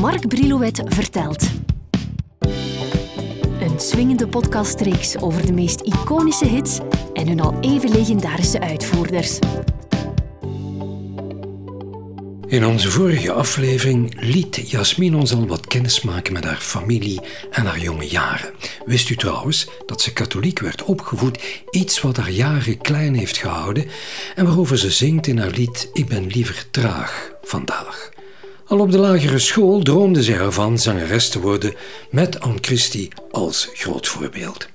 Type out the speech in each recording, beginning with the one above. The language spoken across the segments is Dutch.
Mark Brilouet vertelt. Een swingende podcastreeks over de meest iconische hits en hun al even legendarische uitvoerders. In onze vorige aflevering liet Jasmin ons al wat kennis maken met haar familie en haar jonge jaren. Wist u trouwens dat ze katholiek werd opgevoed, iets wat haar jaren klein heeft gehouden en waarover ze zingt in haar lied Ik ben liever traag vandaag. Al op de lagere school droomde ze ervan zangeres te worden met Anne Christie als groot voorbeeld.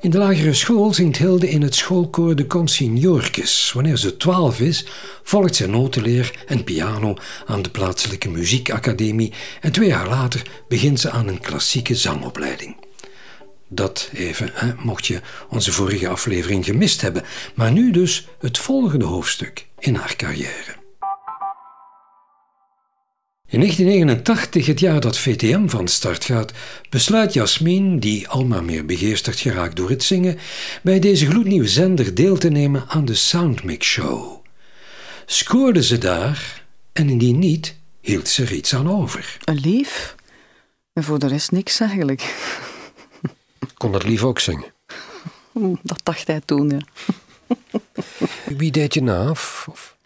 In de lagere school zingt Hilde in het schoolkoor de Consignorkes. Wanneer ze twaalf is, volgt zij notenleer en piano aan de plaatselijke muziekacademie en twee jaar later begint ze aan een klassieke zangopleiding. Dat even, hè, mocht je onze vorige aflevering gemist hebben. Maar nu dus het volgende hoofdstuk in haar carrière. In 1989, het jaar dat VTM van start gaat, besluit Jasmin, die almaar meer begeesterd geraakt door het zingen, bij deze gloednieuwe zender deel te nemen aan de Soundmix Show. Scoorde ze daar en indien niet, hield ze er iets aan over. Een lief. En voor de rest niks eigenlijk. Kon dat lief ook zingen? Dat dacht hij toen, ja. Wie deed je na? Of?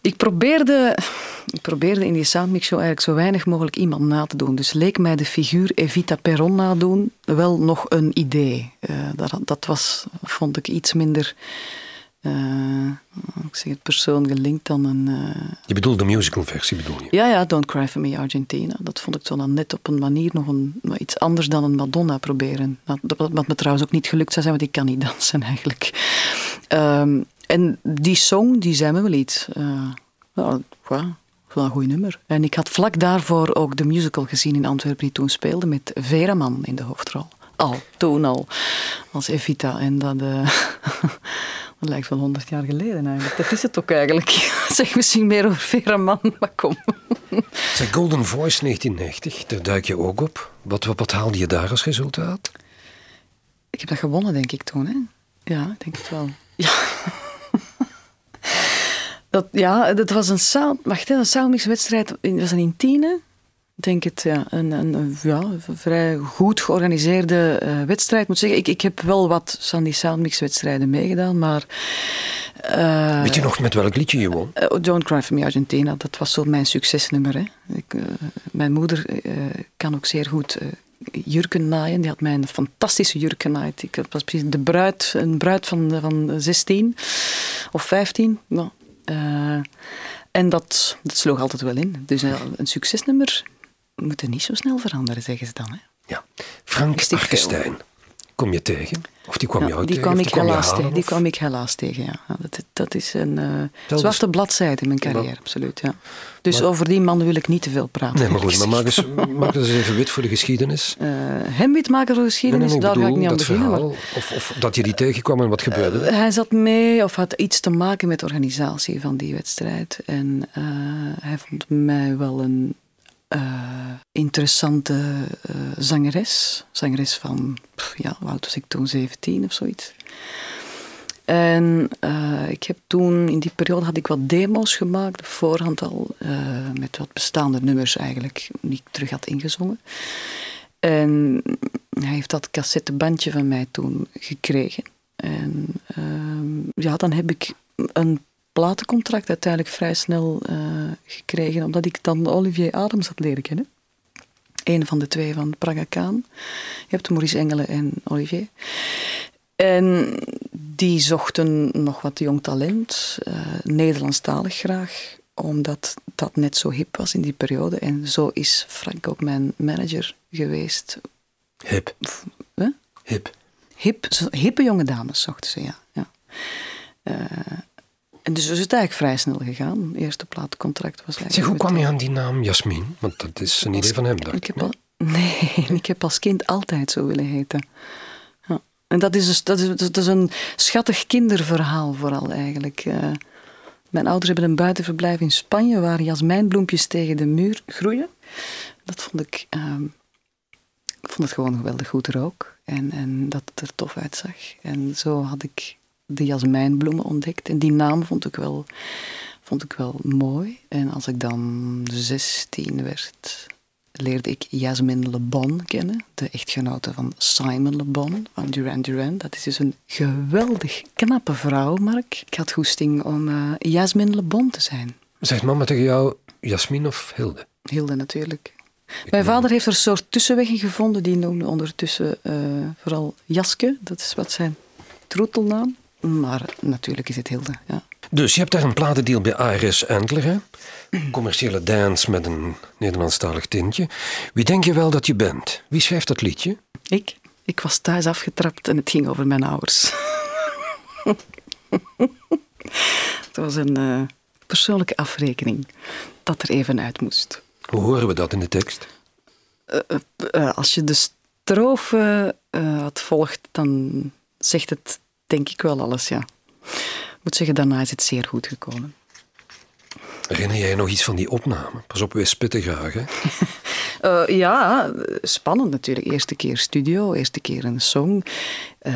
Ik probeerde, ik probeerde in die soundmix show eigenlijk zo weinig mogelijk iemand na te doen. Dus leek mij de figuur Evita Perron nadoen wel nog een idee. Uh, dat, dat was, vond ik, iets minder... Uh, ik zeg het persoon gelinkt dan een... Uh... Je bedoelt de musical versie, bedoel je? Ja, ja, Don't Cry For Me Argentina. Dat vond ik zo dan net op een manier nog een, iets anders dan een Madonna proberen. Dat, wat me trouwens ook niet gelukt zou zijn, want ik kan niet dansen eigenlijk. Um, en die song, die zei me wel iets. Uh, wel een goed nummer. En ik had vlak daarvoor ook de musical gezien in Antwerpen die toen speelde met Vera Mann in de hoofdrol. Al, toen al, als Evita. En dat, uh, dat lijkt wel honderd jaar geleden eigenlijk. Dat is het ook eigenlijk. zeg misschien meer over Vera Mann, maar kom. Zeg, Golden Voice 1990, daar duik je ook op. Wat, wat, wat haalde je daar als resultaat? Ik heb dat gewonnen, denk ik toen. Hè? Ja, ik denk het wel. Ja. Dat, ja, dat was een, sound, wacht, een soundmix-wedstrijd. Dat was in Tiene. Ik denk het, ja. Een, een, ja, een vrij goed georganiseerde uh, wedstrijd. moet zeggen, ik, ik heb wel wat van die soundmix-wedstrijden meegedaan, maar... Uh, Weet je nog met welk liedje je won? Uh, Don't Cry For Me Argentina, dat was zo mijn succesnummer. Hè. Ik, mijn moeder kan ook zeer goed jurken naaien. Die had mij een fantastische jurk genaaid. Ik was precies de bruid, een bruid van, van 16 of 15. Nou, uh, en dat, dat sloeg altijd wel in. Dus uh, een succesnummer moet er niet zo snel veranderen, zeggen ze dan. Hè? Ja. Frank Arkenstein, kom je tegen? Of die kwam ja, je ook die tegen? Kwam ik helaas tegen die kwam ik helaas tegen, ja. Dat, dat is een uh, zwarte bladzijde in mijn carrière, absoluut. Ja. Dus maar, over die man wil ik niet te veel praten. Nee, maar goed, maar maak eens, maak eens even wit voor de geschiedenis. Uh, hem wit maken voor de geschiedenis, nee, nee, daar ga ik niet aan beginnen. Verhaal, maar, of, of, dat je die tegenkwam en wat gebeurde uh, Hij zat mee of had iets te maken met de organisatie van die wedstrijd. En hij vond mij wel een uh, interessante uh, zangeres. Zangeres van, ja, hoe oud was ik toen? 17 of zoiets. En uh, ik heb toen, in die periode had ik wat demo's gemaakt, op voorhand al, met wat bestaande nummers eigenlijk, die ik terug had ingezongen. En hij heeft dat cassettebandje van mij toen gekregen. En ja, dan heb ik een platencontract uiteindelijk vrij snel uh, gekregen, omdat ik dan Olivier Adams had leren kennen. Een van de twee van Praga Kaan. Je hebt Maurice Engelen en Olivier. En die zochten nog wat jong talent, uh, Nederlandstalig graag, omdat dat net zo hip was in die periode. En zo is Frank ook mijn manager geweest. Hip. Huh? Hip. Hip. Hippe jonge dames zochten ze, ja. ja. Uh, en dus is het eigenlijk vrij snel gegaan. Het eerste plaatcontract was eigenlijk... Zeg, hoe kwam je aan die naam Jasmin? Want dat is een idee van hem, dacht ik. Heb al, nee, ik heb als kind altijd zo willen heten. Ja. En dat is, dus, dat, is, dat is een schattig kinderverhaal vooral eigenlijk. Uh, mijn ouders hebben een buitenverblijf in Spanje waar jasmijnbloempjes tegen de muur groeien. Dat vond ik... Uh, ik vond het gewoon geweldig goed rook. En, en dat het er tof uitzag. En zo had ik de jasmijnbloemen ontdekt. En die naam vond ik wel, vond ik wel mooi. En als ik dan 16 werd, leerde ik Jasmine Le Bon kennen, de echtgenote van Simon Le Bon van Duran Duran. Dat is dus een geweldig knappe vrouw, Mark. Ik had goesting om uh, Jasmine Le Bon te zijn. Zegt mama tegen jou Jasmine of Hilde? Hilde natuurlijk. Mijn vader heeft er een soort tussenweg in gevonden. Die noemde ondertussen uh, vooral Jaske. Dat is wat zijn troetelnaam. Maar natuurlijk is het Hilde, ja. Dus je hebt daar een platendeal bij ARS Antler, hè? Commerciële dance met een Nederlandstalig tintje. Wie denk je wel dat je bent? Wie schrijft dat liedje? Ik. Ik was thuis afgetrapt en het ging over mijn ouders. het was een uh, persoonlijke afrekening dat er even uit moest. Hoe horen we dat in de tekst? Uh, uh, als je de strofe had volgt, dan zegt het denk ik wel alles, ja. Ik moet zeggen, daarna is het zeer goed gekomen. Herinner jij nog iets van die opname? Pas op, wij spitten graag, hè? uh, ja, spannend natuurlijk. Eerste keer studio, eerste keer een song. Uh,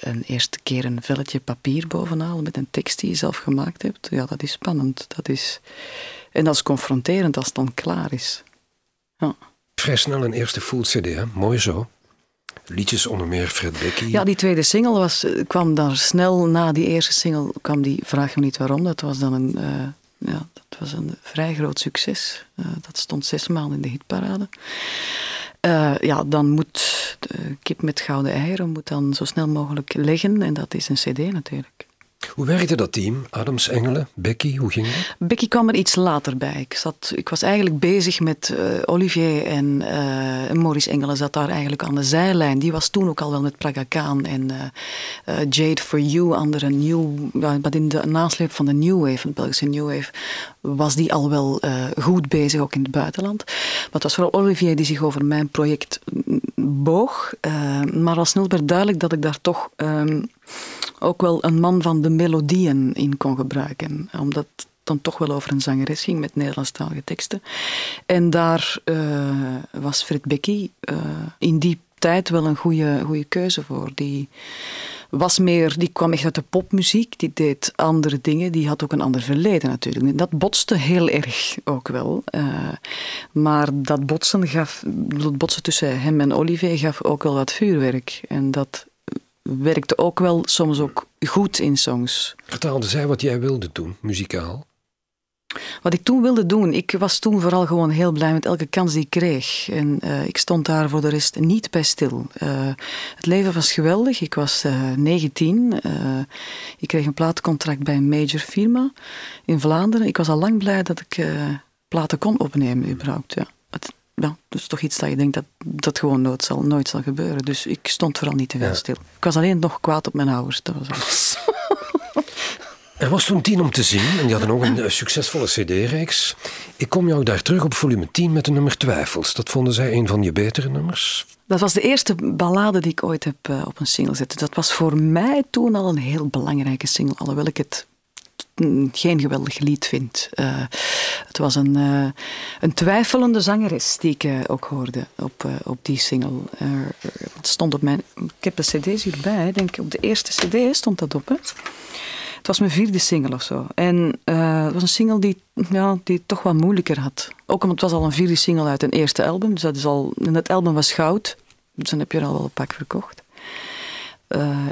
een eerste keer een velletje papier bovenaan met een tekst die je zelf gemaakt hebt. Ja, dat is spannend. Dat is... En dat is confronterend als het dan klaar is. Ja. Vrij snel een eerste full cd, hè? Mooi zo. Liedjes onder meer Fred Becky. Ja, die tweede single was, kwam daar snel na die eerste single. kwam die Vraag me niet waarom. Dat was dan een, uh, ja, dat was een vrij groot succes. Uh, dat stond zes maanden in de hitparade. Ja, dan moet de kip met gouden eieren moet dan zo snel mogelijk leggen. En dat is een cd natuurlijk. Hoe werkte dat team? Adams, Engelen, Becky, hoe ging dat? Becky kwam er iets later bij. Ik, zat, ik was eigenlijk bezig met uh, Olivier en uh, Maurice Engelen zat daar eigenlijk aan de zijlijn. Die was toen ook al wel met Praga Khan en uh, Jade for You, andere new, wat in de nasleep van de New Wave, van de Belgische New Wave, was die al wel goed bezig, ook in het buitenland. Maar het was vooral Olivier die zich over mijn project boog. maar al snel werd duidelijk dat ik daar toch... Um, ook wel een man van de melodieën in kon gebruiken. Omdat het dan toch wel over een zangeres ging met Nederlandstalige teksten. En daar uh, was Fred Becky uh, in die tijd wel een goede, goede keuze voor. Die was meer, die kwam echt uit de popmuziek, die deed andere dingen, die had ook een ander verleden natuurlijk. Dat botste heel erg ook wel. Uh, maar dat botsen, gaf, dat botsen tussen hem en Olivier gaf ook wel wat vuurwerk. En dat werkte ook wel soms ook goed in songs. Vertaalde zij wat jij wilde doen, muzikaal? Wat ik toen wilde doen, ik was toen vooral gewoon heel blij met elke kans die ik kreeg. En uh, ik stond daar voor de rest niet bij stil. Uh, het leven was geweldig. Ik was uh, 19. ik kreeg een platencontract bij een major firma in Vlaanderen. Ik was al lang blij dat ik platen kon opnemen, überhaupt. Ja. Ja, dat is toch iets dat je denkt dat dat gewoon nooit zal, nooit zal gebeuren. Dus ik stond vooral niet te veel stil. Ik was alleen nog kwaad op mijn ouders. Dat was alles. Er was toen tien om te zien en die hadden ook een eh, succesvolle cd-reeks. Ik kom jou daar terug op volume 10 met de nummer Twijfels. Dat vonden zij een van je betere nummers? Dat was de eerste ballade die ik ooit heb uh, op een single gezet. Dat was voor mij toen al een heel belangrijke single, alhoewel ik het geen geweldig lied vind. Uh, het was een, uh, een twijfelende zangeres die ik uh, ook hoorde op, op die single. het stond op mijn... Ik heb de cd's hierbij. Ik denk op de eerste cd stond dat op. Het was mijn vierde single of zo. En het was een single die, ja, die toch wat moeilijker had. Ook omdat het was al een vierde single uit een eerste album. Dus dat is al... En dat album was goud. Dus dan heb je er al wel een pak verkocht.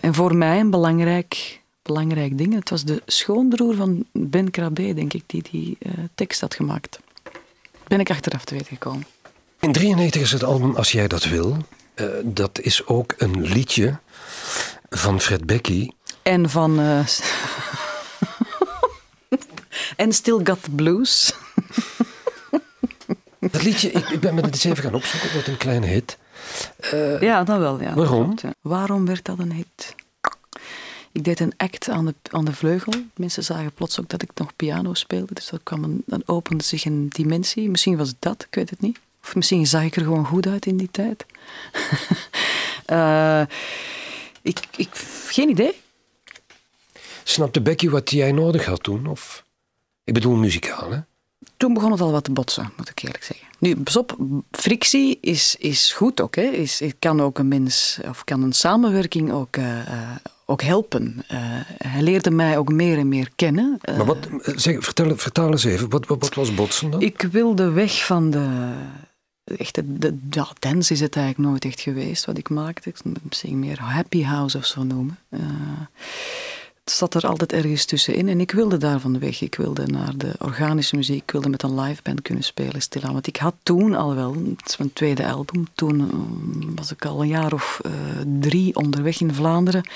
en voor mij een belangrijk belangrijk ding. Het was de schoonbroer van Ben Krabbe, denk ik, die die uh, tekst had gemaakt. Ben ik achteraf te weten gekomen. In 93 is het album Als jij dat wil. Uh, dat is ook een liedje van Fred Becky. En van... Uh, en Still Got the Blues. dat liedje, ik, ik ben me het eens even gaan opzoeken. Wat een kleine hit. ja, dat wel. Ja, waarom? Waarom werd dat een hit? Ik deed een act aan de, aan de vleugel. Mensen zagen plots ook dat ik nog piano speelde. Dus dat kwam een, dan opende zich een dimensie. Misschien was het dat, ik weet het niet. Of misschien zag ik er gewoon goed uit in die tijd. uh, ik, ik, geen idee. Snapte Becky wat jij nodig had toen? Of? Ik bedoel muzikaal, hè? Toen begon het al wat te botsen, moet ik eerlijk zeggen. Nu, pas op, frictie is, is goed ook. Hè. Is, kan ook een mens, of kan een samenwerking ook, uh, ook helpen. Uh, hij leerde mij ook meer en meer kennen. Uh, maar wat, zeg, vertel, vertel eens even, wat, wat, wat, was botsen dan? Ik wilde weg van de, echt, de, ja, dance is het eigenlijk nooit echt geweest wat ik maakte. Ik misschien meer happy house of zo noemen. Uh, het zat er altijd ergens tussenin en ik wilde daarvan weg. Ik wilde naar de organische muziek, ik wilde met een live band kunnen spelen stilaan. Want ik had toen al wel, het is mijn tweede album, toen eh, was ik al een jaar of uh, drie onderweg in Vlaanderen.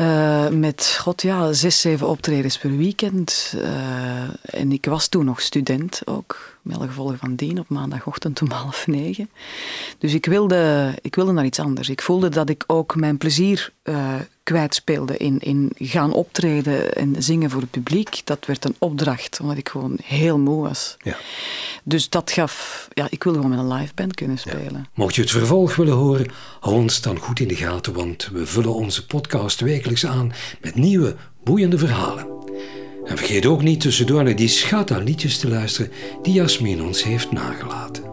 Uh, met, god ja, zes, zeven optredens per weekend. En ik was toen nog student ook, met alle gevolgen van dien, op maandagochtend om half negen. Dus ik wilde, ik wilde naar iets anders. Ik voelde dat ik ook mijn plezier uh, kwijtspeelde in, in gaan optreden en zingen voor het publiek. Dat werd een opdracht, omdat ik gewoon heel moe was. Ja. Dus dat gaf... Ja, ik wilde gewoon met een live band kunnen spelen. Ja. Mocht je het vervolg willen horen, hou ons dan goed in de gaten, want we vullen onze podcast wekelijks aan met nieuwe, boeiende verhalen. En vergeet ook niet tussendoor naar die schat aan liedjes te luisteren die Jasmin ons heeft nagelaten.